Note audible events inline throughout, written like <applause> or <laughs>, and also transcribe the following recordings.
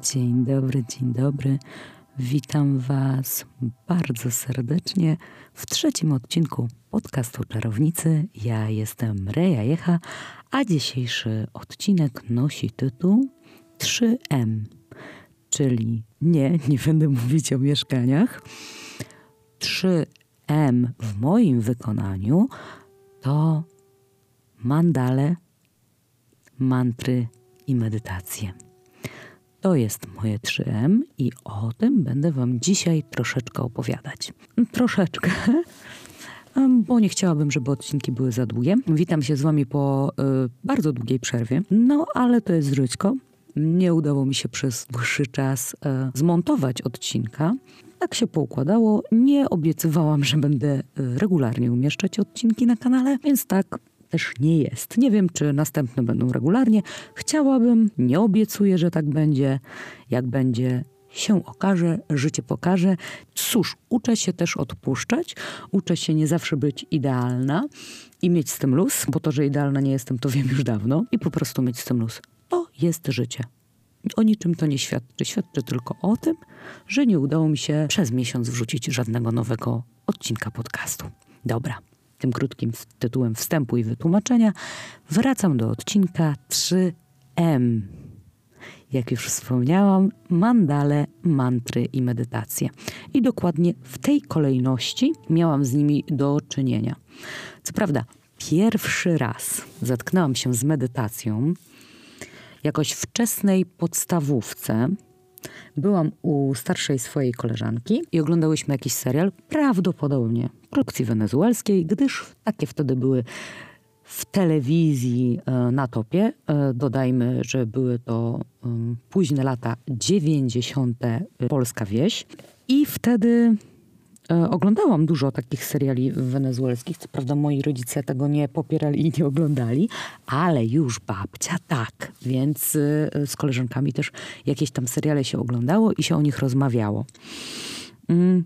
Dzień dobry, dzień dobry. Witam Was bardzo serdecznie w trzecim odcinku podcastu Czarownicy. Ja jestem Reja Jecha, a dzisiejszy odcinek nosi tytuł 3M, czyli nie, nie będę mówić o mieszkaniach. 3M w moim wykonaniu to mandale, mantry i medytacje. To jest moje 3M i o tym będę Wam dzisiaj troszeczkę opowiadać. Troszeczkę, <laughs> bo nie chciałabym, żeby odcinki były za długie. Witam się z Wami po y, bardzo długiej przerwie, no ale to jest żyćko. Nie udało mi się przez dłuższy czas y, zmontować odcinka. Tak się poukładało. Nie obiecywałam, że będę y, regularnie umieszczać odcinki na kanale, więc tak też nie jest. Nie wiem, czy następne będą regularnie. Chciałabym, nie obiecuję, że tak będzie. Jak będzie, się okaże, życie pokaże. Cóż, uczę się też odpuszczać, uczę się nie zawsze być idealna i mieć z tym luz, bo to, że idealna nie jestem, to wiem już dawno i po prostu mieć z tym luz. To jest życie. O niczym to nie świadczy. Świadczy tylko o tym, że nie udało mi się przez miesiąc wrzucić żadnego nowego odcinka podcastu. Dobra tym krótkim tytułem wstępu i wytłumaczenia, wracam do odcinka 3M. Jak już wspomniałam, mandale, mantry i medytacje. I dokładnie w tej kolejności miałam z nimi do czynienia. Co prawda, pierwszy raz zetknęłam się z medytacją jakoś wczesnej podstawówce, byłam u starszej swojej koleżanki i oglądałyśmy jakiś serial, prawdopodobnie produkcji wenezuelskiej, gdyż takie wtedy były w telewizji e, na topie. E, dodajmy, że były to późne lata 90. E, polska wieś. I wtedy oglądałam dużo takich seriali wenezuelskich. Co prawda moi rodzice tego nie popierali i nie oglądali, ale już babcia tak. Więc e, z koleżankami też jakieś tam seriale się oglądało i się o nich rozmawiało. Mm,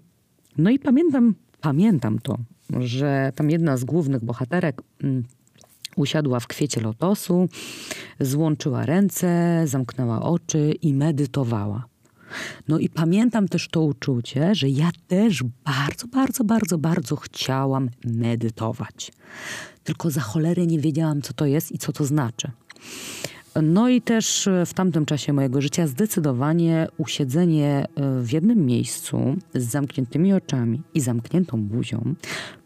no i pamiętam, pamiętam to, że tam jedna z głównych bohaterek mm, usiadła w kwiecie lotosu, złączyła ręce, zamknęła oczy i medytowała. No i pamiętam też to uczucie, że ja też bardzo, bardzo, bardzo, bardzo chciałam medytować. Tylko za cholerę nie wiedziałam, co to jest i co to znaczy. No i też w tamtym czasie mojego życia zdecydowanie usiedzenie e, w jednym miejscu z zamkniętymi oczami i zamkniętą buzią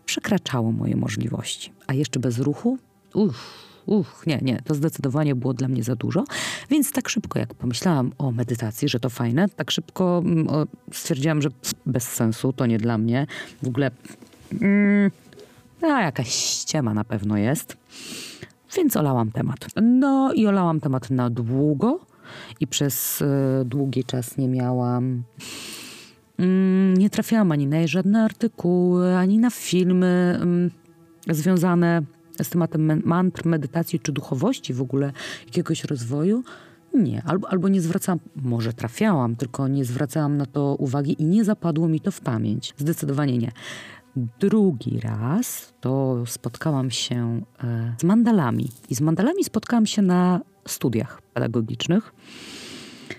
przekraczało moje możliwości. A jeszcze bez ruchu? Uff, uch, nie, nie, to zdecydowanie było dla mnie za dużo. Więc tak szybko, jak pomyślałam o medytacji, że to fajne, tak szybko mm, stwierdziłam, że bez sensu, to nie dla mnie. W ogóle, mm, a jakaś ściema na pewno jest. Więc olałam temat. No i olałam temat na długo i przez y, długi czas nie miałam mm, nie trafiałam ani na żadne artykuły, ani na filmy mm, związane z tematem mantr, medytacji czy duchowości w ogóle, jakiegoś rozwoju? Nie, albo, albo nie zwracałam, może trafiałam, tylko nie zwracałam na to uwagi i nie zapadło mi to w pamięć. Zdecydowanie nie. Drugi raz to spotkałam się e, z mandalami. I z mandalami spotkałam się na studiach pedagogicznych.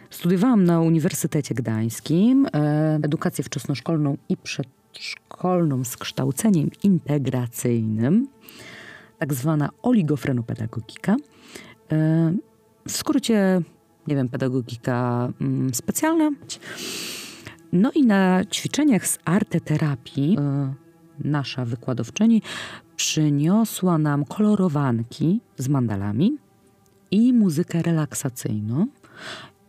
Studiowałam na Uniwersytecie Gdańskim e, edukację wczesnoszkolną i przedszkolną z kształceniem integracyjnym tak zwana oligofrenopedagogika. E, w skrócie, nie wiem, pedagogika mm, specjalna. No i na ćwiczeniach z arteterapii e, nasza wykładowczyni przyniosła nam kolorowanki z mandalami i muzykę relaksacyjną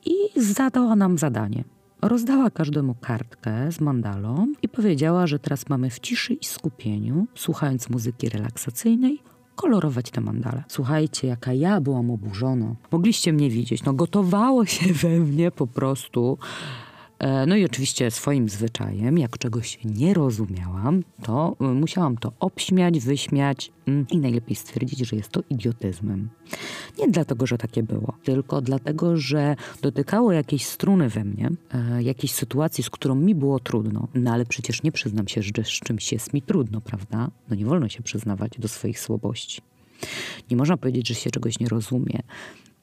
i zadała nam zadanie. Rozdała każdemu kartkę z mandalą i powiedziała, że teraz mamy w ciszy i skupieniu, słuchając muzyki relaksacyjnej, kolorować te mandale. Słuchajcie, jaka ja byłam oburzona. Mogliście mnie widzieć. No gotowało się we mnie po prostu no i oczywiście swoim zwyczajem, jak czegoś nie rozumiałam, to e, musiałam to obśmiać, wyśmiać mm, i najlepiej stwierdzić, że jest to idiotyzmem. Nie dlatego, że takie było, tylko dlatego, że dotykało jakiejś struny we mnie, e, jakiejś sytuacji, z którą mi było trudno. No ale przecież nie przyznam się, że z czymś jest mi trudno, prawda? No nie wolno się przyznawać do swoich słabości. Nie można powiedzieć, że się czegoś nie rozumie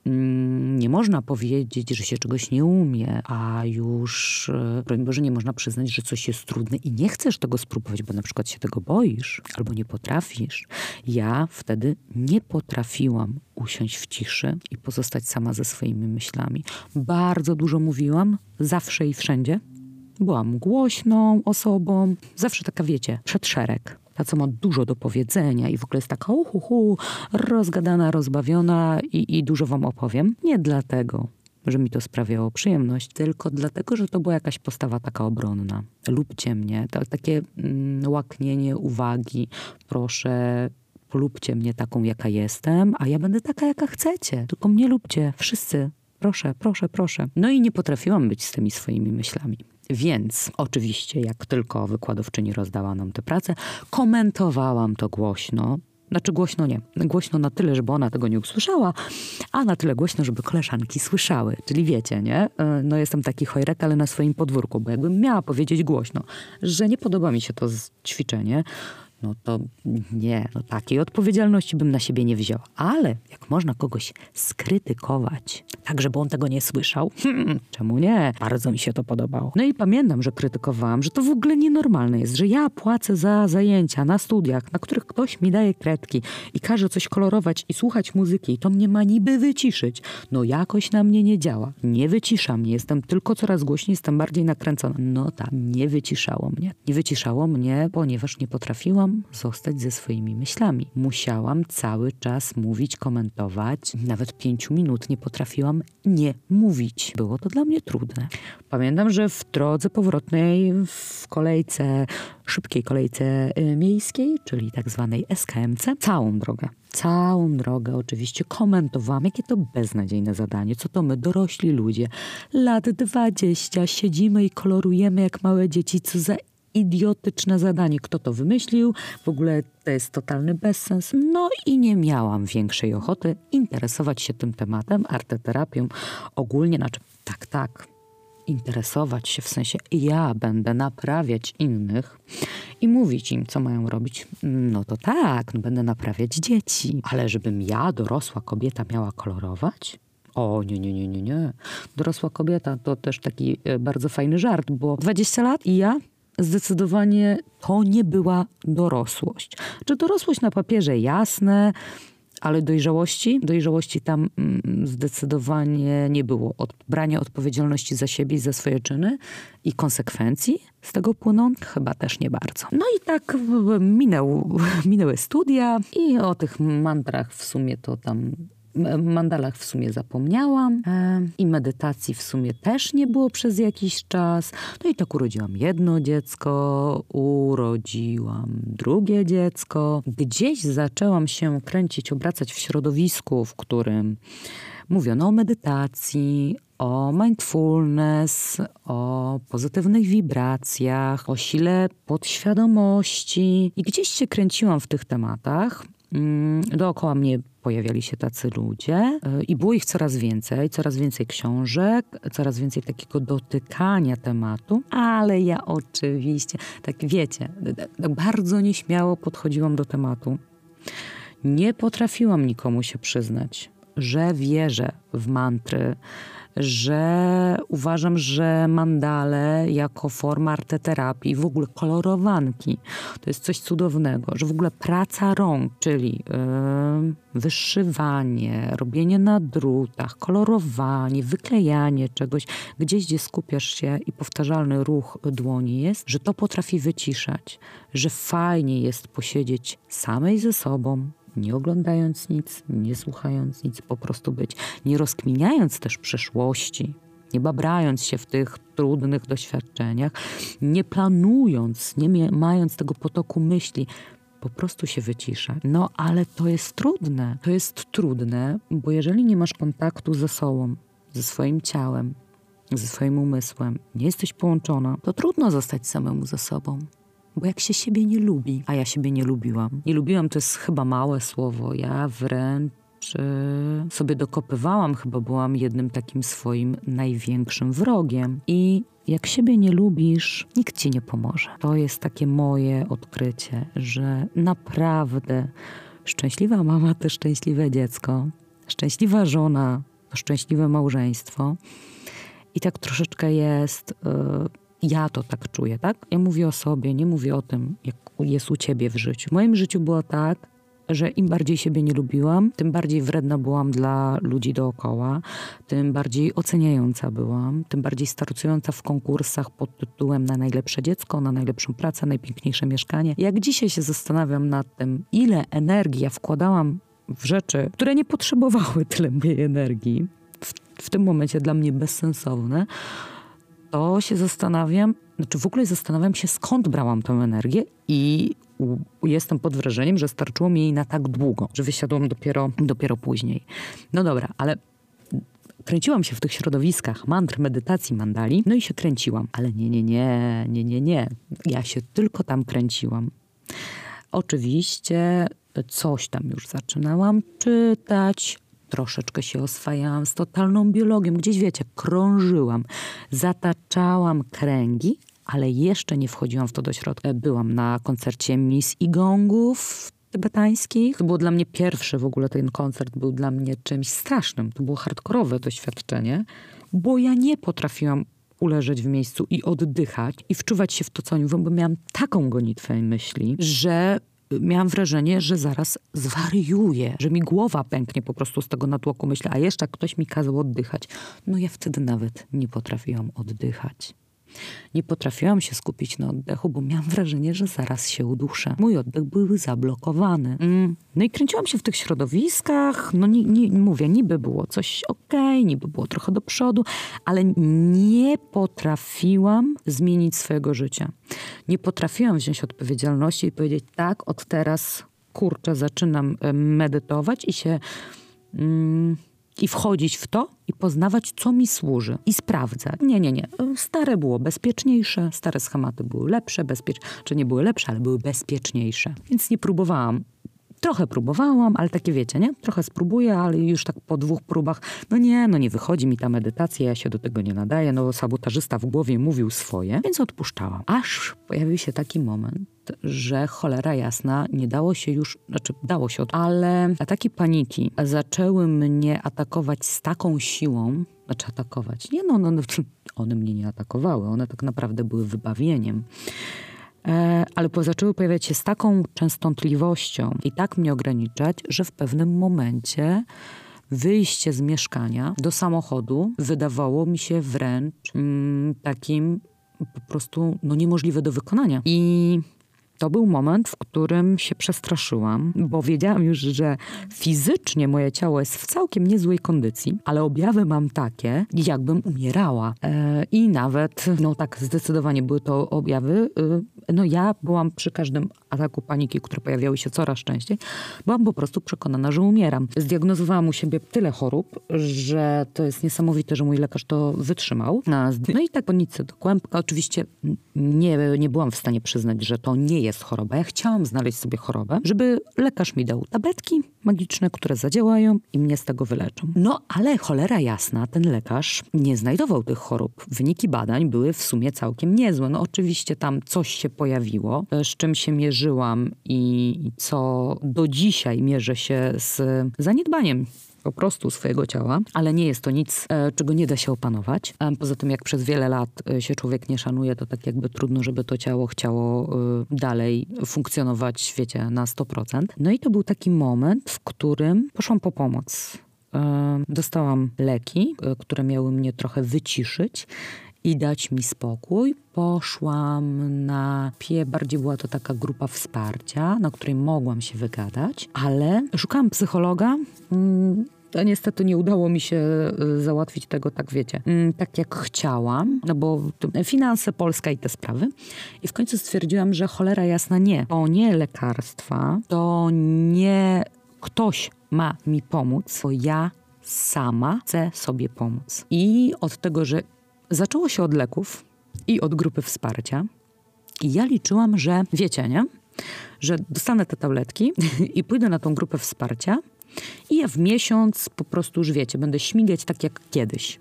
nie można powiedzieć, że się czegoś nie umie, a już, e, broń Boże, nie można przyznać, że coś jest trudne i nie chcesz tego spróbować, bo na przykład się tego boisz albo nie potrafisz. Ja wtedy nie potrafiłam usiąść w ciszy i pozostać sama ze swoimi myślami. Bardzo dużo mówiłam, zawsze i wszędzie. Byłam głośną osobą, zawsze taka, wiecie, przed szereg ta, co ma dużo do powiedzenia i w ogóle jest taka uhuhu, rozgadana, rozbawiona i, i dużo wam opowiem. Nie dlatego, że mi to sprawiało przyjemność, tylko dlatego, że to była jakaś postawa taka obronna. Lubcie mnie, to, takie mm, łaknienie uwagi, proszę, polubcie mnie taką, jaka jestem, a ja będę taka, jaka chcecie. Tylko mnie lubcie, wszyscy. Proszę, proszę, proszę. No i nie potrafiłam być z tymi swoimi myślami. Więc oczywiście, jak tylko wykładowczyni rozdała nam tę pracę, komentowałam to głośno. Znaczy głośno nie. Głośno na tyle, żeby ona tego nie usłyszała, a na tyle głośno, żeby koleżanki słyszały. Czyli wiecie, nie? E, no jestem taki chojrek, ale na swoim podwórku, bo jakbym miała powiedzieć głośno, że nie podoba mi się to ćwiczenie, no to nie, no takiej odpowiedzialności bym na siebie nie wziął. Ale jak można kogoś skrytykować, tak żeby on tego nie słyszał, hmm, czemu nie? Bardzo mi się to podobało. No i pamiętam, że krytykowałam, że to w ogóle nienormalne jest, że ja płacę za zajęcia na studiach, na których ktoś mi daje kredki i każe coś kolorować i słuchać muzyki i to mnie ma niby wyciszyć. No jakoś na mnie nie działa. Nie wycisza mnie, jestem tylko coraz głośniej, jestem bardziej nakręcona. No tak, nie wyciszało mnie. Nie wyciszało mnie, ponieważ nie potrafiłam zostać ze swoimi myślami. Musiałam cały czas mówić, komentować. Nawet pięciu minut nie potrafiłam nie mówić. Było to dla mnie trudne. Pamiętam, że w drodze powrotnej, w kolejce, szybkiej kolejce y, miejskiej, czyli tak zwanej SKMC, całą drogę całą drogę oczywiście komentowałam, jakie to beznadziejne zadanie, co to my, dorośli ludzie, lat 20, siedzimy i kolorujemy jak małe dzieci, co za idiotyczne zadanie. Kto to wymyślił? W ogóle to jest totalny bezsens. No i nie miałam większej ochoty interesować się tym tematem, arteterapią ogólnie. Znaczy, tak, tak, interesować się w sensie ja będę naprawiać innych i mówić im, co mają robić. No to tak, no będę naprawiać dzieci. Ale żebym ja, dorosła kobieta, miała kolorować? O, nie, nie, nie, nie, nie. Dorosła kobieta to też taki e, bardzo fajny żart, bo 20 lat i ja zdecydowanie to nie była dorosłość. Czy dorosłość na papierze jasne, ale dojrzałości, dojrzałości tam mm, zdecydowanie nie było. Od, brania odpowiedzialności za siebie i za swoje czyny i konsekwencji z tego płyną chyba też nie bardzo. No i tak minęł, <laughs> minęły studia i o tych mantrach w sumie to tam mandalach w sumie zapomniałam e, i medytacji w sumie też nie było przez jakiś czas. No i tak urodziłam jedno dziecko, urodziłam drugie dziecko. Gdzieś zaczęłam się kręcić, obracać w środowisku, w którym mówiono o medytacji, o mindfulness, o pozytywnych wibracjach, o sile podświadomości. I gdzieś się kręciłam w tych tematach. Mm, dookoła mnie pojawiali się tacy ludzie y, i było ich coraz więcej, coraz więcej książek, coraz więcej takiego dotykania tematu, ale ja oczywiście, tak wiecie, tak bardzo nieśmiało podchodziłam do tematu. Nie potrafiłam nikomu się przyznać, że wierzę w mantry, że uważam, że mandale jako forma arteterapii, w ogóle kolorowanki, to jest coś cudownego, że w ogóle praca rąk, czyli yy, wyszywanie, robienie na drutach, kolorowanie, wyklejanie czegoś, gdzieś, gdzie skupiasz się i powtarzalny ruch dłoni jest, że to potrafi wyciszać, że fajnie jest posiedzieć samej ze sobą, nie oglądając nic, nie słuchając nic, po prostu być, nie rozkminiając też przeszłości, nie babrając się w tych trudnych doświadczeniach, nie planując, nie mając tego potoku myśli, po prostu się wycisza. No ale to jest trudne. To jest trudne, bo jeżeli nie masz kontaktu ze sobą, ze swoim ciałem, ze swoim umysłem, nie jesteś połączona, to trudno zostać samemu ze sobą. Bo jak się siebie nie lubi, a ja siebie nie lubiłam. Nie lubiłam to jest chyba małe słowo. Ja wręcz e, sobie dokopywałam, chyba byłam jednym takim swoim największym wrogiem. I jak siebie nie lubisz, nikt ci nie pomoże. To jest takie moje odkrycie, że naprawdę szczęśliwa mama to szczęśliwe dziecko, szczęśliwa żona to szczęśliwe małżeństwo. I tak troszeczkę jest, yy, ja to tak czuję, tak? Ja mówię o sobie, nie mówię o tym, jak jest u ciebie w życiu. W moim życiu było tak, że im bardziej siebie nie lubiłam, tym bardziej wredna byłam dla ludzi dookoła, tym bardziej oceniająca byłam, tym bardziej startująca w konkursach pod tytułem na najlepsze dziecko, na najlepszą pracę, najpiękniejsze mieszkanie. Jak dzisiaj się zastanawiam nad tym, ile energii ja wkładałam w rzeczy, które nie potrzebowały tyle mojej energii, w, w tym momencie dla mnie bezsensowne, to się zastanawiam, znaczy w ogóle zastanawiam się, skąd brałam tę energię i jestem pod wrażeniem, że starczyło mi jej na tak długo, że wysiadłam dopiero, dopiero później. No dobra, ale kręciłam się w tych środowiskach mantr, medytacji, mandali, no i się kręciłam. Ale nie, nie, nie, nie, nie, nie. Ja się tylko tam kręciłam. Oczywiście coś tam już zaczynałam czytać, troszeczkę się oswajałam z totalną biologią. Gdzieś, wiecie, krążyłam, zataczałam kręgi, ale jeszcze nie wchodziłam w to do środka. Byłam na koncercie Miss Igongów tybetańskich. To było dla mnie pierwszy w ogóle ten koncert, był dla mnie czymś strasznym. To było hardkorowe doświadczenie, bo ja nie potrafiłam uleżeć w miejscu i oddychać i wczuwać się w to, co oni mówią, bo miałam taką gonitwę myśli, że miałam wrażenie, że zaraz zwariuję, że mi głowa pęknie po prostu z tego natłoku myślę, a jeszcze ktoś mi kazał oddychać. No ja wtedy nawet nie potrafiłam oddychać. Nie potrafiłam się skupić na oddechu, bo miałam wrażenie, że zaraz się uduszę. Mój oddech był zablokowany. Mm. No i kręciłam się w tych środowiskach. No nie, nie mówię, niby było coś okej, okay, niby było trochę do przodu, ale nie potrafiłam zmienić swojego życia. Nie potrafiłam wziąć odpowiedzialności i powiedzieć tak, od teraz kurczę, zaczynam medytować i się... Mm, i wchodzić w to i poznawać, co mi służy i sprawdzać. Nie, nie, nie. Stare było bezpieczniejsze, stare schematy były lepsze, bezpieczne, czy nie były lepsze, ale były bezpieczniejsze. Więc nie próbowałam Trochę próbowałam, ale takie wiecie, nie? Trochę spróbuję, ale już tak po dwóch próbach, no nie, no nie wychodzi mi ta medytacja, ja się do tego nie nadaję, no sabotażysta w głowie mówił swoje, więc odpuszczałam. Aż pojawił się taki moment, że cholera jasna, nie dało się już, znaczy dało się, ale ataki paniki zaczęły mnie atakować z taką siłą, znaczy atakować, nie no, no, no <laughs> one mnie nie atakowały, one tak naprawdę były wybawieniem ale zaczęły pojawiać się z taką częstotliwością i tak mnie ograniczać, że w pewnym momencie wyjście z mieszkania do samochodu wydawało mi się wręcz mm, takim po prostu no, niemożliwe do wykonania. I to był moment, w którym się przestraszyłam, bo wiedziałam już, że fizycznie moje ciało jest w całkiem niezłej kondycji, ale objawy mam takie, jakbym umierała. E, I nawet, no tak, zdecydowanie były to objawy. E, no ja byłam przy każdym ataku paniki, które pojawiały się coraz częściej, byłam po prostu przekonana, że umieram. Zdiagnozowałam u siebie tyle chorób, że to jest niesamowite, że mój lekarz to wytrzymał. No i tak po nic do kłębka. Oczywiście nie, nie byłam w stanie przyznać, że to nie jest choroba. Ja chciałam znaleźć sobie chorobę, żeby lekarz mi dał tabletki magiczne, które zadziałają i mnie z tego wyleczą. No ale cholera jasna, ten lekarz nie znajdował tych chorób. Wyniki badań były w sumie całkiem niezłe. No oczywiście tam coś się pojawiło, z czym się mierzyłam i co do dzisiaj mierzę się z zaniedbaniem po prostu swojego ciała, ale nie jest to nic, e, czego nie da się opanować. Poza tym, jak przez wiele lat e, się człowiek nie szanuje, to tak jakby trudno, żeby to ciało chciało e, dalej funkcjonować, wiecie, na 100%. No i to był taki moment, w którym poszłam po pomoc. Dostałam leki, które miały mnie trochę wyciszyć i dać mi spokój. Poszłam na pie, bardziej była to taka grupa wsparcia, na której mogłam się wygadać, ale szukałam psychologa. Mm, to niestety nie udało mi się y, załatwić tego, tak wiecie, mm, tak jak chciałam, no bo finanse, Polska i te sprawy. I w końcu stwierdziłam, że cholera jasna nie. To nie lekarstwa, to nie ktoś ma mi pomóc, bo ja sama chcę sobie pomóc. I od tego, że Zaczęło się od leków i od grupy wsparcia. I ja liczyłam, że wiecie, nie? Że dostanę te tabletki <laughs> i pójdę na tą grupę wsparcia i ja w miesiąc po prostu już wiecie, będę śmigać tak jak kiedyś.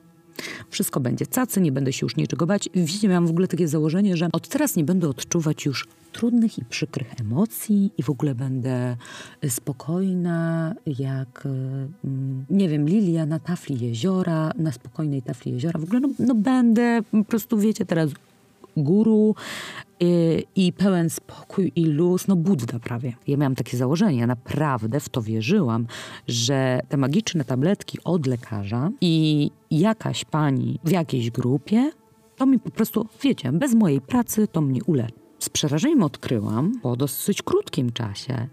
Wszystko będzie cacy, nie będę się już niczego bać. Widzicie, miałam w ogóle takie założenie, że od teraz nie będę odczuwać już trudnych i przykrych emocji i w ogóle będę spokojna jak, mm, nie wiem, lilia na tafli jeziora, na spokojnej tafli jeziora. W ogóle no, no będę po prostu, wiecie, teraz guru i, i pełen spokój i luz, no Budda prawie. Ja miałam takie założenie, naprawdę w to wierzyłam, że te magiczne tabletki od lekarza i jakaś pani w jakiejś grupie, to mi po prostu, wiecie, bez mojej pracy to mnie uleczy. Z przerażeniem odkryłam, po dosyć krótkim czasie,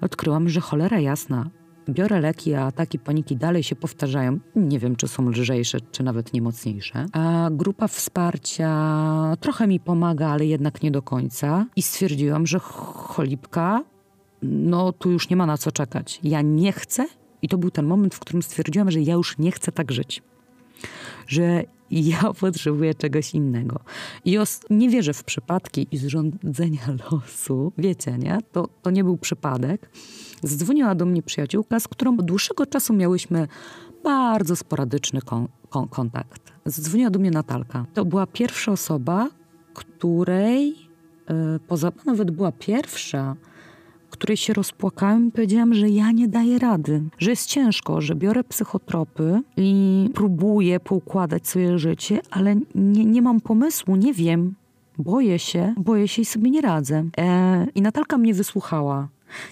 odkryłam, że cholera jasna, biorę leki, a ataki paniki dalej się powtarzają. Nie wiem, czy są lżejsze, czy nawet nie mocniejsze. A grupa wsparcia trochę mi pomaga, ale jednak nie do końca. I stwierdziłam, że cholipka, no tu już nie ma na co czekać. Ja nie chcę. I to był ten moment, w którym stwierdziłam, że ja już nie chcę tak żyć. Że ja <laughs> potrzebuję czegoś innego. I os- nie wierzę w przypadki i zrządzenia <laughs> losu. Wiecie, nie? To, to nie był przypadek. Zadzwoniła do mnie przyjaciółka, z którą od dłuższego czasu miałyśmy bardzo sporadyczny kon- kon- kontakt. Zadzwoniła do mnie Natalka. To była pierwsza osoba, której, yy, poza, nawet była pierwsza, której się rozpłakałem i powiedziałam, że ja nie daję rady, że jest ciężko, że biorę psychotropy i próbuję poukładać swoje życie, ale nie, nie mam pomysłu, nie wiem. Boję się, boję się i sobie nie radzę. E, I Natalka mnie wysłuchała.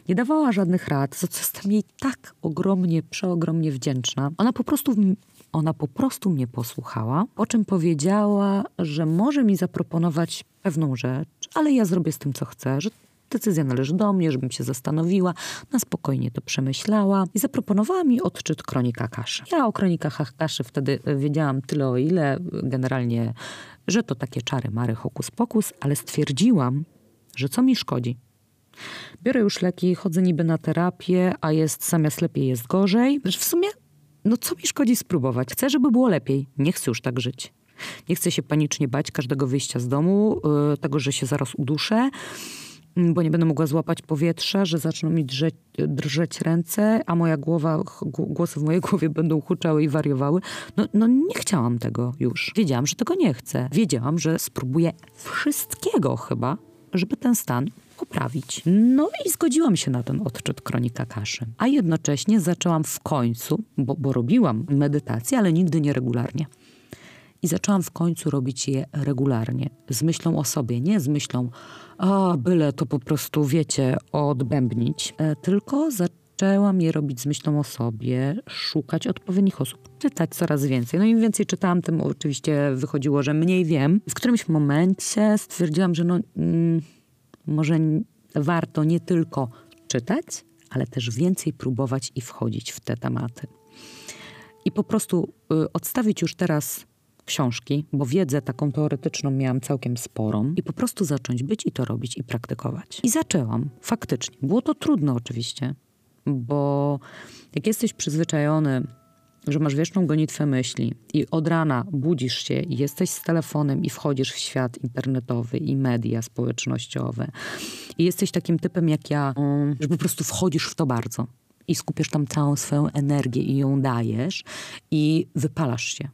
Nie dawała żadnych rad, za co jestem jej tak ogromnie, przeogromnie wdzięczna. Ona po prostu ona po prostu mnie posłuchała, po czym powiedziała, że może mi zaproponować pewną rzecz, ale ja zrobię z tym, co chcę, że decyzja należy do mnie, żebym się zastanowiła, na spokojnie to przemyślała i zaproponowała mi odczyt Kronika Kaszy. Ja o Kronikach Kaszy wtedy wiedziałam tyle o ile, generalnie, że to takie czary, mary, hokus pokus, ale stwierdziłam, że co mi szkodzi. Biorę już leki, chodzę niby na terapię, a jest zamiast lepiej jest gorzej. W sumie, no co mi szkodzi spróbować? Chcę, żeby było lepiej. Nie chcę już tak żyć. Nie chcę się panicznie bać każdego wyjścia z domu, yy, tego, że się zaraz uduszę bo nie będę mogła złapać powietrza, że zaczną mi drżeć, drżeć ręce, a moja głowa, głosy w mojej głowie będą huczały i wariowały. No, no nie chciałam tego już. Wiedziałam, że tego nie chcę. Wiedziałam, że spróbuję wszystkiego chyba, żeby ten stan poprawić. No i zgodziłam się na ten odczyt Kronika Kaszy. A jednocześnie zaczęłam w końcu, bo, bo robiłam medytację, ale nigdy nie regularnie. I zaczęłam w końcu robić je regularnie, z myślą o sobie, nie z myślą, a byle to po prostu, wiecie, odbębnić, e, tylko zaczęłam je robić z myślą o sobie, szukać odpowiednich osób, czytać coraz więcej. No im więcej czytałam, tym oczywiście wychodziło, że mniej wiem. W którymś momencie stwierdziłam, że no, mm, może warto nie tylko czytać, ale też więcej próbować i wchodzić w te tematy. I po prostu y, odstawić już teraz książki, bo wiedzę taką teoretyczną miałam całkiem sporą i po prostu zacząć być i to robić i praktykować. I zaczęłam, faktycznie. Było to trudne oczywiście, bo jak jesteś przyzwyczajony, że masz wieczną gonitwę myśli i od rana budzisz się i jesteś z telefonem i wchodzisz w świat internetowy i media społecznościowe i jesteś takim typem jak ja, mm, że po prostu wchodzisz w to bardzo i skupiasz tam całą swoją energię i ją dajesz i wypalasz się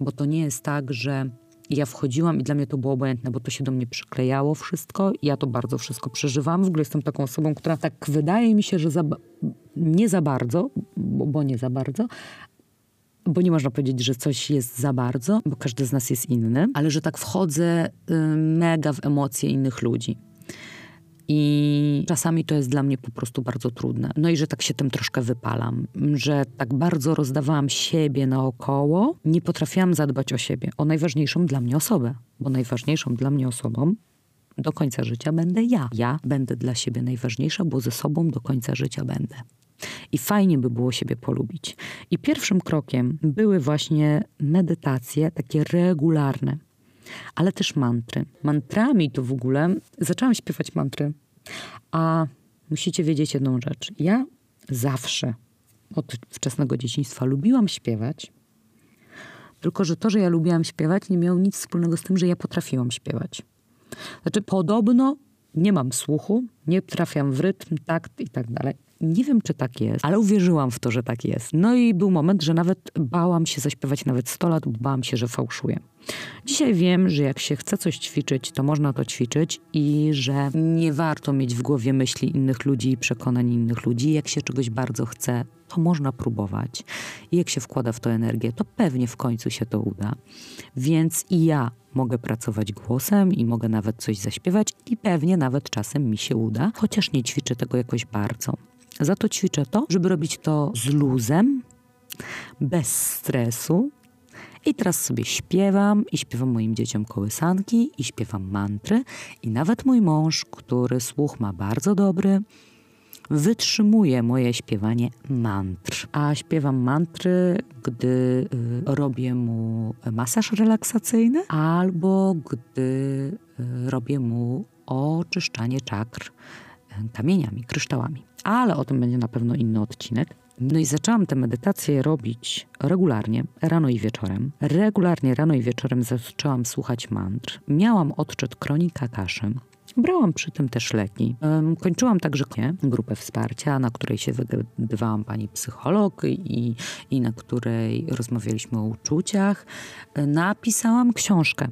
bo to nie jest tak, że ja wchodziłam i dla mnie to było obojętne, bo to się do mnie przyklejało wszystko. Ja to bardzo wszystko przeżywam. W ogóle jestem taką osobą, która tak wydaje mi się, że za, nie za bardzo, bo, bo nie za bardzo, bo nie można powiedzieć, że coś jest za bardzo, bo każdy z nas jest inny, ale że tak wchodzę y, mega w emocje innych ludzi. I czasami to jest dla mnie po prostu bardzo trudne. No i że tak się tym troszkę wypalam, że tak bardzo rozdawałam siebie naokoło, nie potrafiłam zadbać o siebie, o najważniejszą dla mnie osobę, bo najważniejszą dla mnie osobą do końca życia będę ja. Ja będę dla siebie najważniejsza, bo ze sobą do końca życia będę. I fajnie by było siebie polubić. I pierwszym krokiem były właśnie medytacje takie regularne ale też mantry. Mantrami to w ogóle zaczęłam śpiewać mantry, a musicie wiedzieć jedną rzecz. Ja zawsze od wczesnego dzieciństwa lubiłam śpiewać, tylko że to, że ja lubiłam śpiewać, nie miało nic wspólnego z tym, że ja potrafiłam śpiewać. Znaczy, podobno nie mam słuchu, nie trafiam w rytm, takt i tak dalej. Nie wiem, czy tak jest, ale uwierzyłam w to, że tak jest. No i był moment, że nawet bałam się zaśpiewać nawet 100 lat, bałam się, że fałszuję. Dzisiaj wiem, że jak się chce coś ćwiczyć, to można to ćwiczyć i że nie warto mieć w głowie myśli innych ludzi i przekonań innych ludzi. Jak się czegoś bardzo chce, to można próbować. I jak się wkłada w to energię, to pewnie w końcu się to uda. Więc i ja mogę pracować głosem i mogę nawet coś zaśpiewać i pewnie nawet czasem mi się uda, chociaż nie ćwiczę tego jakoś bardzo. Za to ćwiczę to, żeby robić to z luzem, bez stresu, i teraz sobie śpiewam i śpiewam moim dzieciom kołysanki i śpiewam mantry. I nawet mój mąż, który słuch ma bardzo dobry, wytrzymuje moje śpiewanie mantr. A śpiewam mantry, gdy y, robię mu masaż relaksacyjny albo gdy y, robię mu oczyszczanie czakr y, kamieniami, kryształami. Ale o tym będzie na pewno inny odcinek. No i zaczęłam te medytacje robić regularnie, rano i wieczorem. Regularnie rano i wieczorem zaczęłam słuchać mantr. Miałam odczyt kronika kaszy. Brałam przy tym też leki. Kończyłam także grupę wsparcia, na której się wygadywałam pani psycholog i, i na której rozmawialiśmy o uczuciach. Napisałam książkę.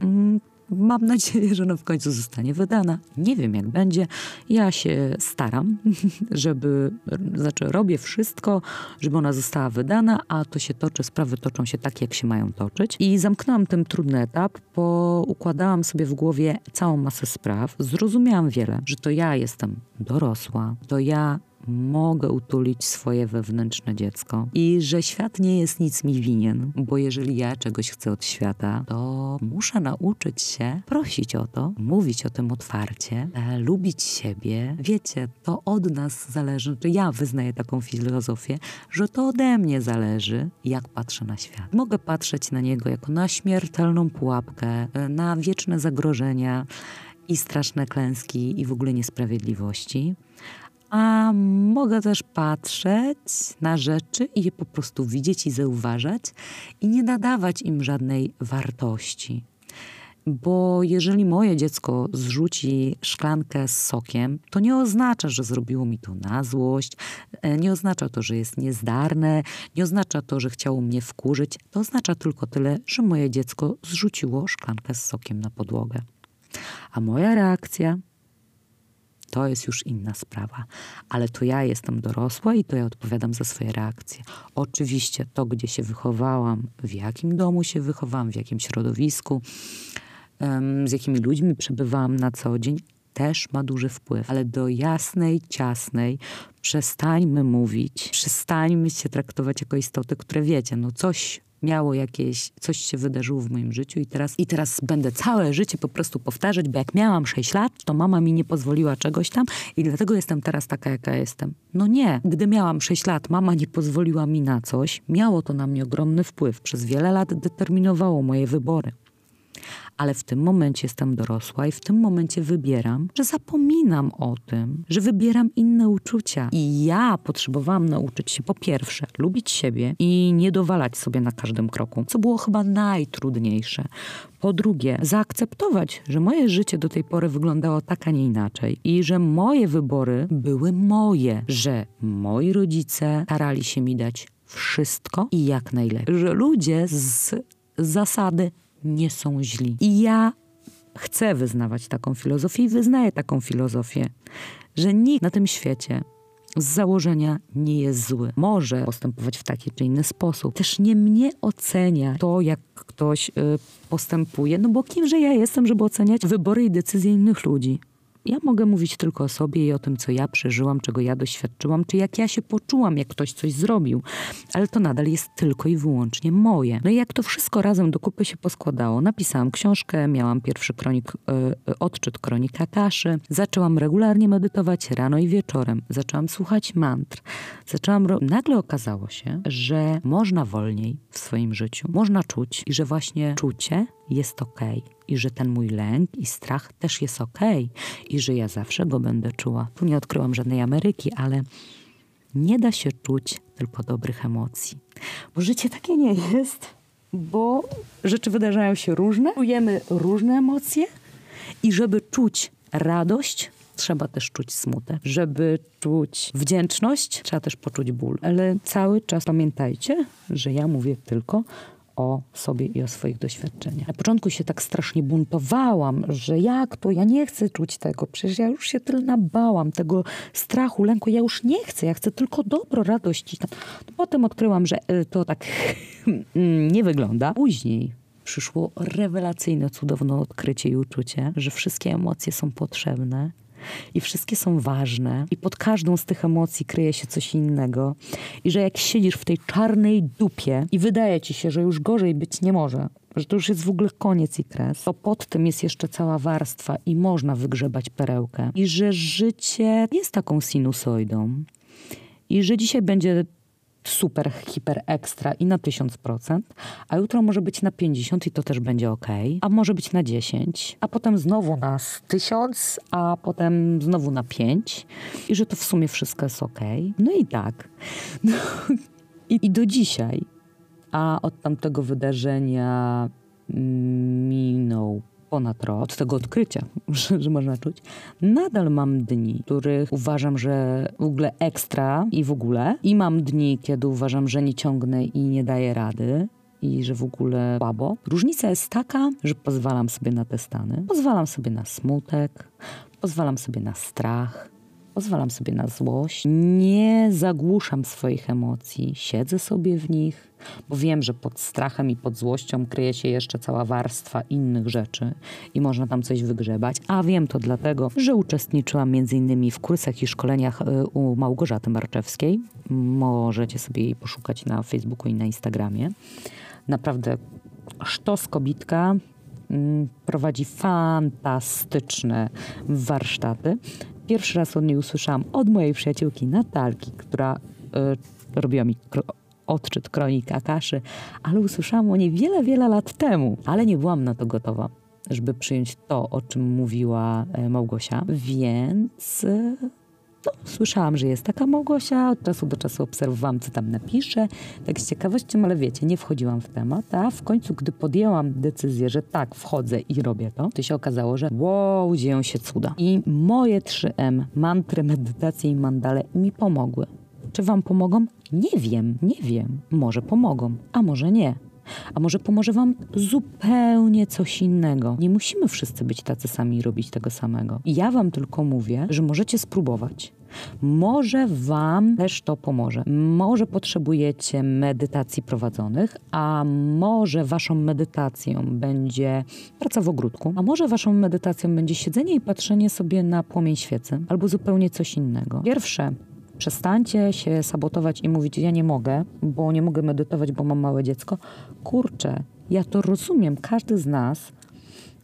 Mam nadzieję, że ona w końcu zostanie wydana. Nie wiem, jak będzie. Ja się staram, <laughs> żeby, znaczy robię wszystko, żeby ona została wydana, a to się toczy, sprawy toczą się tak, jak się mają toczyć. I zamknęłam ten trudny etap, bo układałam sobie w głowie całą masę spraw. Zrozumiałam wiele, że to ja jestem dorosła, to ja mogę utulić swoje wewnętrzne dziecko i że świat nie jest nic mi winien, bo jeżeli ja czegoś chcę od świata, to muszę nauczyć się prosić o to, mówić o tym otwarcie, e, lubić siebie. Wiecie, to od nas zależy, czy ja wyznaję taką filozofię, że to ode mnie zależy, jak patrzę na świat. Mogę patrzeć na niego jako na śmiertelną pułapkę, e, na wieczne zagrożenia i straszne klęski i w ogóle niesprawiedliwości a mogę też patrzeć na rzeczy i je po prostu widzieć i zauważać i nie nadawać im żadnej wartości. Bo jeżeli moje dziecko zrzuci szklankę z sokiem, to nie oznacza, że zrobiło mi to na złość, e, nie oznacza to, że jest niezdarne, nie oznacza to, że chciało mnie wkurzyć. To oznacza tylko tyle, że moje dziecko zrzuciło szklankę z sokiem na podłogę. A moja reakcja to jest już inna sprawa. Ale to ja jestem dorosła i to ja odpowiadam za swoje reakcje. Oczywiście to, gdzie się wychowałam, w jakim domu się wychowałam, w jakim środowisku, z jakimi ludźmi przebywałam na co dzień, też ma duży wpływ. Ale do jasnej, ciasnej przestańmy mówić, przestańmy się traktować jako istoty, które wiecie, no coś miało jakieś, coś się wydarzyło w moim życiu i teraz, i teraz będę całe życie po prostu powtarzać, bo jak miałam 6 lat, to mama mi nie pozwoliła czegoś tam i dlatego jestem teraz taka, jaka jestem. No nie. Gdy miałam 6 lat, mama nie pozwoliła mi na coś, miało to na mnie ogromny wpływ. Przez wiele lat determinowało moje wybory ale w tym momencie jestem dorosła i w tym momencie wybieram, że zapominam o tym, że wybieram inne uczucia. I ja potrzebowałam nauczyć się po pierwsze lubić siebie i nie dowalać sobie na każdym kroku, co było chyba najtrudniejsze. Po drugie, zaakceptować, że moje życie do tej pory wyglądało tak, a nie inaczej i że moje wybory były moje, że moi rodzice starali się mi dać wszystko i jak najlepiej. Że ludzie z zasady nie są źli. I ja chcę wyznawać taką filozofię i wyznaję taką filozofię, że nikt na tym świecie z założenia nie jest zły. Może postępować w taki czy inny sposób. Też nie mnie ocenia to, jak ktoś y, postępuje, no bo kimże ja jestem, żeby oceniać wybory i decyzje innych ludzi. Ja mogę mówić tylko o sobie i o tym, co ja przeżyłam, czego ja doświadczyłam, czy jak ja się poczułam, jak ktoś coś zrobił. Ale to nadal jest tylko i wyłącznie moje. No i jak to wszystko razem do kupy się poskładało, napisałam książkę, miałam pierwszy kronik, yy, odczyt kronika kaszy, zaczęłam regularnie medytować rano i wieczorem, zaczęłam słuchać mantr, zaczęłam. Nagle okazało się, że można wolniej w swoim życiu, można czuć i że właśnie czucie jest ok i że ten mój lęk i strach też jest ok i że ja zawsze go będę czuła. Tu nie odkryłam żadnej Ameryki, ale nie da się czuć tylko dobrych emocji. Bo życie takie nie jest, bo rzeczy wydarzają się różne, czujemy różne emocje i żeby czuć radość, trzeba też czuć smutek. Żeby czuć wdzięczność, trzeba też poczuć ból. Ale cały czas pamiętajcie, że ja mówię tylko o sobie i o swoich doświadczeniach. Na początku się tak strasznie buntowałam, że jak to, ja nie chcę czuć tego, przecież ja już się tyle nabałam, tego strachu, lęku, ja już nie chcę, ja chcę tylko dobro, radość. Potem odkryłam, że e, to tak <laughs> nie wygląda. Później przyszło rewelacyjne, cudowne odkrycie i uczucie, że wszystkie emocje są potrzebne i wszystkie są ważne i pod każdą z tych emocji kryje się coś innego i że jak siedzisz w tej czarnej dupie i wydaje ci się, że już gorzej być nie może, że to już jest w ogóle koniec i kres, to pod tym jest jeszcze cała warstwa i można wygrzebać perełkę. I że życie jest taką sinusoidą. I że dzisiaj będzie super, hiper ekstra i na 1000%, a jutro może być na 50 i to też będzie ok, a może być na 10, a potem znowu na 1000, a potem znowu na 5 i że to w sumie wszystko jest ok. No i tak. No, <laughs> i, I do dzisiaj, a od tamtego wydarzenia minął ponad rok od tego odkrycia, <laughs> że, że, można czuć, nadal mam dni, których uważam, że w ogóle ekstra i w ogóle. I mam dni, kiedy uważam, że nie ciągnę i nie daję rady i że w ogóle słabo. Różnica jest taka, że pozwalam sobie na te stany. Pozwalam sobie na smutek, pozwalam sobie na strach, pozwalam sobie na złość. Nie zagłuszam swoich emocji, siedzę sobie w nich, bo wiem, że pod strachem i pod złością kryje się jeszcze cała warstwa innych rzeczy i można tam coś wygrzebać. A wiem to dlatego, że uczestniczyłam m.in. w kursach i szkoleniach y, u Małgorzaty Marczewskiej. Możecie sobie jej poszukać na Facebooku i na Instagramie. Naprawdę sztos kobitka, mm, prowadzi fantastyczne warsztaty. Pierwszy raz od niej usłyszałam od mojej przyjaciółki Natalki, która y, robiła mi odczyt kronika kaszy, ale usłyszałam o niej wiele, wiele lat temu, ale nie byłam na to gotowa żeby przyjąć to, o czym mówiła e, Małgosia, więc e, no, słyszałam, że jest taka Małgosia, od czasu do czasu obserwowałam, co tam napisze, tak z ciekawością, ale wiecie, nie wchodziłam w temat, a w końcu, gdy podjęłam decyzję, że tak, wchodzę i robię to, to się okazało, że wow, dzieją się cuda. I moje 3M, mantry, medytacje i mandale mi pomogły. Czy wam pomogą? Nie wiem, nie wiem. Może pomogą, a może nie. A może pomoże Wam zupełnie coś innego. Nie musimy wszyscy być tacy sami i robić tego samego. Ja Wam tylko mówię, że możecie spróbować. Może Wam też to pomoże. Może potrzebujecie medytacji prowadzonych, a może Waszą medytacją będzie praca w ogródku, a może Waszą medytacją będzie siedzenie i patrzenie sobie na płomień świecy, albo zupełnie coś innego. Pierwsze, Przestańcie się sabotować i mówić, ja nie mogę, bo nie mogę medytować, bo mam małe dziecko. Kurczę, ja to rozumiem. Każdy z nas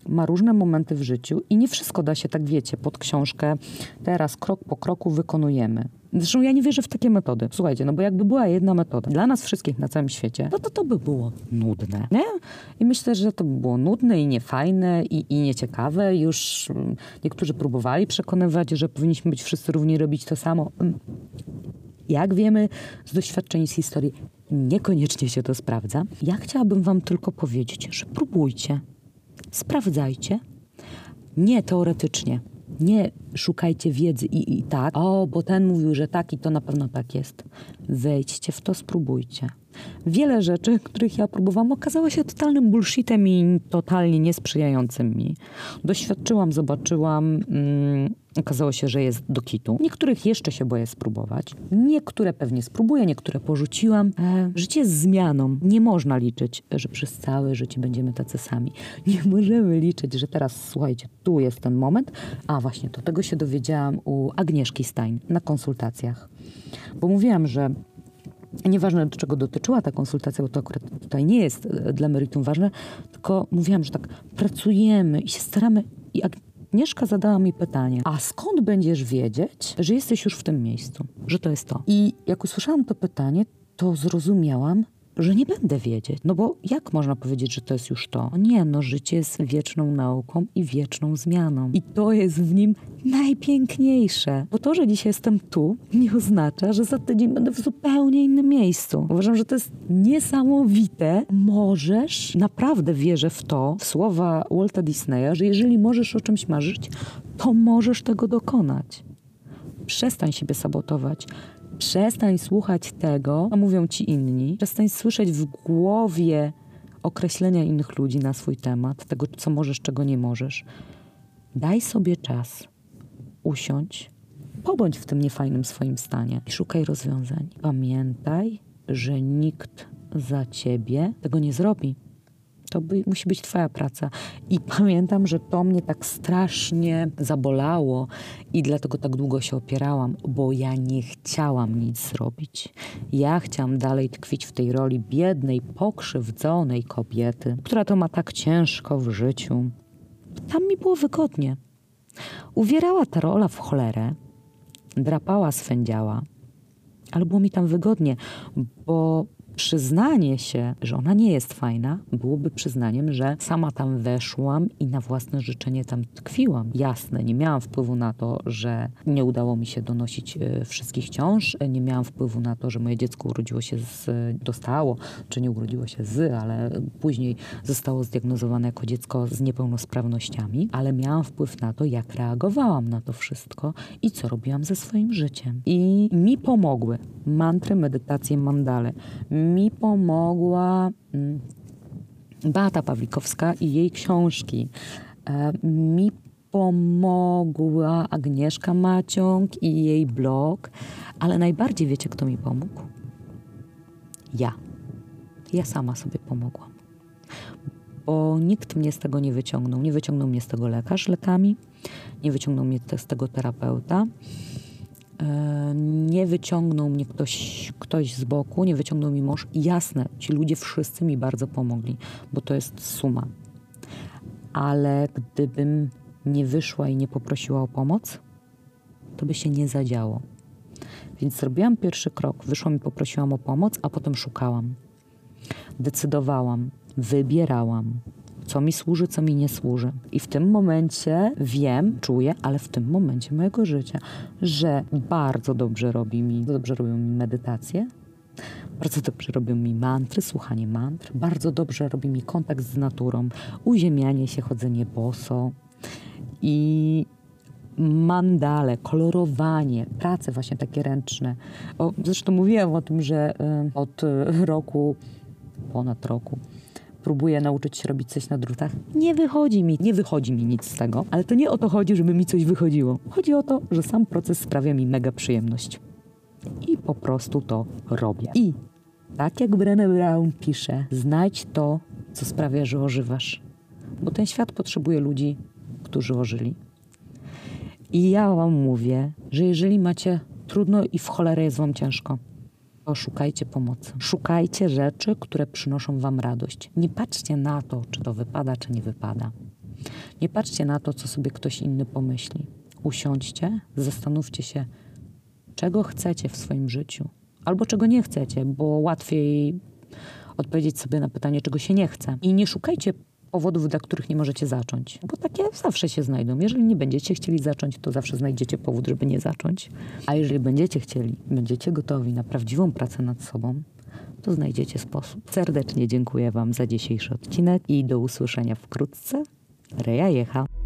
ma różne momenty w życiu i nie wszystko da się, tak wiecie, pod książkę teraz krok po kroku wykonujemy. Zresztą ja nie wierzę w takie metody. Słuchajcie, no bo jakby była jedna metoda dla nas wszystkich na całym świecie, no to to by było nudne, nie? I myślę, że to by było nudne i niefajne i, i nieciekawe. Już mm, niektórzy próbowali przekonywać, że powinniśmy być wszyscy równi, robić to samo. Mm. Jak wiemy z doświadczeń z historii, niekoniecznie się to sprawdza. Ja chciałabym wam tylko powiedzieć, że próbujcie, sprawdzajcie, nie teoretycznie, nie szukajcie wiedzy i, i tak, o, bo ten mówił, że tak i to na pewno tak jest. Wejdźcie w to, spróbujcie. Wiele rzeczy, których ja próbowałam, okazało się totalnym bullshitem i totalnie niesprzyjającym mi. Doświadczyłam, zobaczyłam, mm, okazało się, że jest do kitu. Niektórych jeszcze się boję spróbować. Niektóre pewnie spróbuję, niektóre porzuciłam. E, życie jest zmianą. Nie można liczyć, że przez całe życie będziemy tacy sami. <laughs> Nie możemy liczyć, że teraz, słuchajcie, tu jest ten moment. A właśnie, do tego się dowiedziałam u Agnieszki Stein na konsultacjach. Bo mówiłam, że Nieważne, do czego dotyczyła ta konsultacja, bo to akurat tutaj nie jest e, dla meritum ważne, tylko mówiłam, że tak pracujemy i się staramy. I Agnieszka zadała mi pytanie, a skąd będziesz wiedzieć, że jesteś już w tym miejscu, że to jest to? I jak usłyszałam to pytanie, to zrozumiałam, że nie będę wiedzieć. No bo jak można powiedzieć, że to jest już to? Nie, no życie jest wieczną nauką i wieczną zmianą. I to jest w nim najpiękniejsze. Bo to, że dzisiaj jestem tu, nie oznacza, że za tydzień będę w zupełnie innym miejscu. Uważam, że to jest niesamowite. Możesz, naprawdę wierzę w to, w słowa Walta Disneya, że jeżeli możesz o czymś marzyć, to możesz tego dokonać. Przestań siebie sabotować. Przestań słuchać tego, co mówią ci inni. Przestań słyszeć w głowie określenia innych ludzi na swój temat, tego, co możesz, czego nie możesz. Daj sobie czas, usiądź, pobądź w tym niefajnym swoim stanie i szukaj rozwiązań. Pamiętaj, że nikt za ciebie tego nie zrobi. To by, musi być Twoja praca. I pamiętam, że to mnie tak strasznie zabolało i dlatego tak długo się opierałam, bo ja nie chciałam nic zrobić. Ja chciałam dalej tkwić w tej roli biednej, pokrzywdzonej kobiety, która to ma tak ciężko w życiu. Tam mi było wygodnie. Uwierała ta rola w cholerę, drapała, swędziała, ale było mi tam wygodnie, bo przyznanie się, że ona nie jest fajna, byłoby przyznaniem, że sama tam weszłam i na własne życzenie tam tkwiłam. Jasne, nie miałam wpływu na to, że nie udało mi się donosić e, wszystkich ciąż, nie miałam wpływu na to, że moje dziecko urodziło się z, dostało, czy nie urodziło się z, ale później zostało zdiagnozowane jako dziecko z niepełnosprawnościami, ale miałam wpływ na to, jak reagowałam na to wszystko i co robiłam ze swoim życiem. I mi pomogły mantry, medytacje, mandale mi pomogła mm, Beata Pawlikowska i jej książki. E, mi pomogła Agnieszka Maciąg i jej blog, ale najbardziej wiecie, kto mi pomógł? Ja. Ja sama sobie pomogłam. Bo nikt mnie z tego nie wyciągnął. Nie wyciągnął mnie z tego lekarz lekami, nie wyciągnął mnie z tego terapeuta. E, nie wyciągnął mnie ktoś, ktoś z boku, nie wyciągnął mi mąż. Jasne, ci ludzie wszyscy mi bardzo pomogli, bo to jest suma. Ale gdybym nie wyszła i nie poprosiła o pomoc, to by się nie zadziało. Więc zrobiłam pierwszy krok, wyszłam i poprosiłam o pomoc, a potem szukałam. Decydowałam, wybierałam, co mi służy, co mi nie służy. I w tym momencie wiem, czuję, ale w tym momencie mojego życia, że bardzo dobrze robi mi, dobrze robią mi medytacje, bardzo dobrze robią mi mantry, słuchanie mantr, bardzo dobrze robi mi kontakt z naturą, uziemianie się, chodzenie boso i mandale, kolorowanie, prace właśnie takie ręczne. O, zresztą mówiłam o tym, że y, od roku, ponad roku, próbuję nauczyć się robić coś na drutach. Nie wychodzi mi, nie wychodzi mi nic z tego, ale to nie o to chodzi, żeby mi coś wychodziło. Chodzi o to, że sam proces sprawia mi mega przyjemność. I po prostu to robię. I tak jak Brené Brown pisze, znajdź to, co sprawia, że ożywasz. Bo ten świat potrzebuje ludzi, którzy ożyli. I ja wam mówię, że jeżeli macie trudno i w cholerę jest wam ciężko, szukajcie pomocy. Szukajcie rzeczy, które przynoszą Wam radość. Nie patrzcie na to, czy to wypada, czy nie wypada. Nie patrzcie na to, co sobie ktoś inny pomyśli. Usiądźcie, zastanówcie się, czego chcecie w swoim życiu, albo czego nie chcecie, bo łatwiej odpowiedzieć sobie na pytanie, czego się nie chce. I nie szukajcie powodów, dla których nie możecie zacząć. Bo takie zawsze się znajdą. Jeżeli nie będziecie chcieli zacząć, to zawsze znajdziecie powód, żeby nie zacząć. A jeżeli będziecie chcieli, będziecie gotowi na prawdziwą pracę nad sobą, to znajdziecie sposób. Serdecznie dziękuję Wam za dzisiejszy odcinek i do usłyszenia wkrótce. Reja Jecha.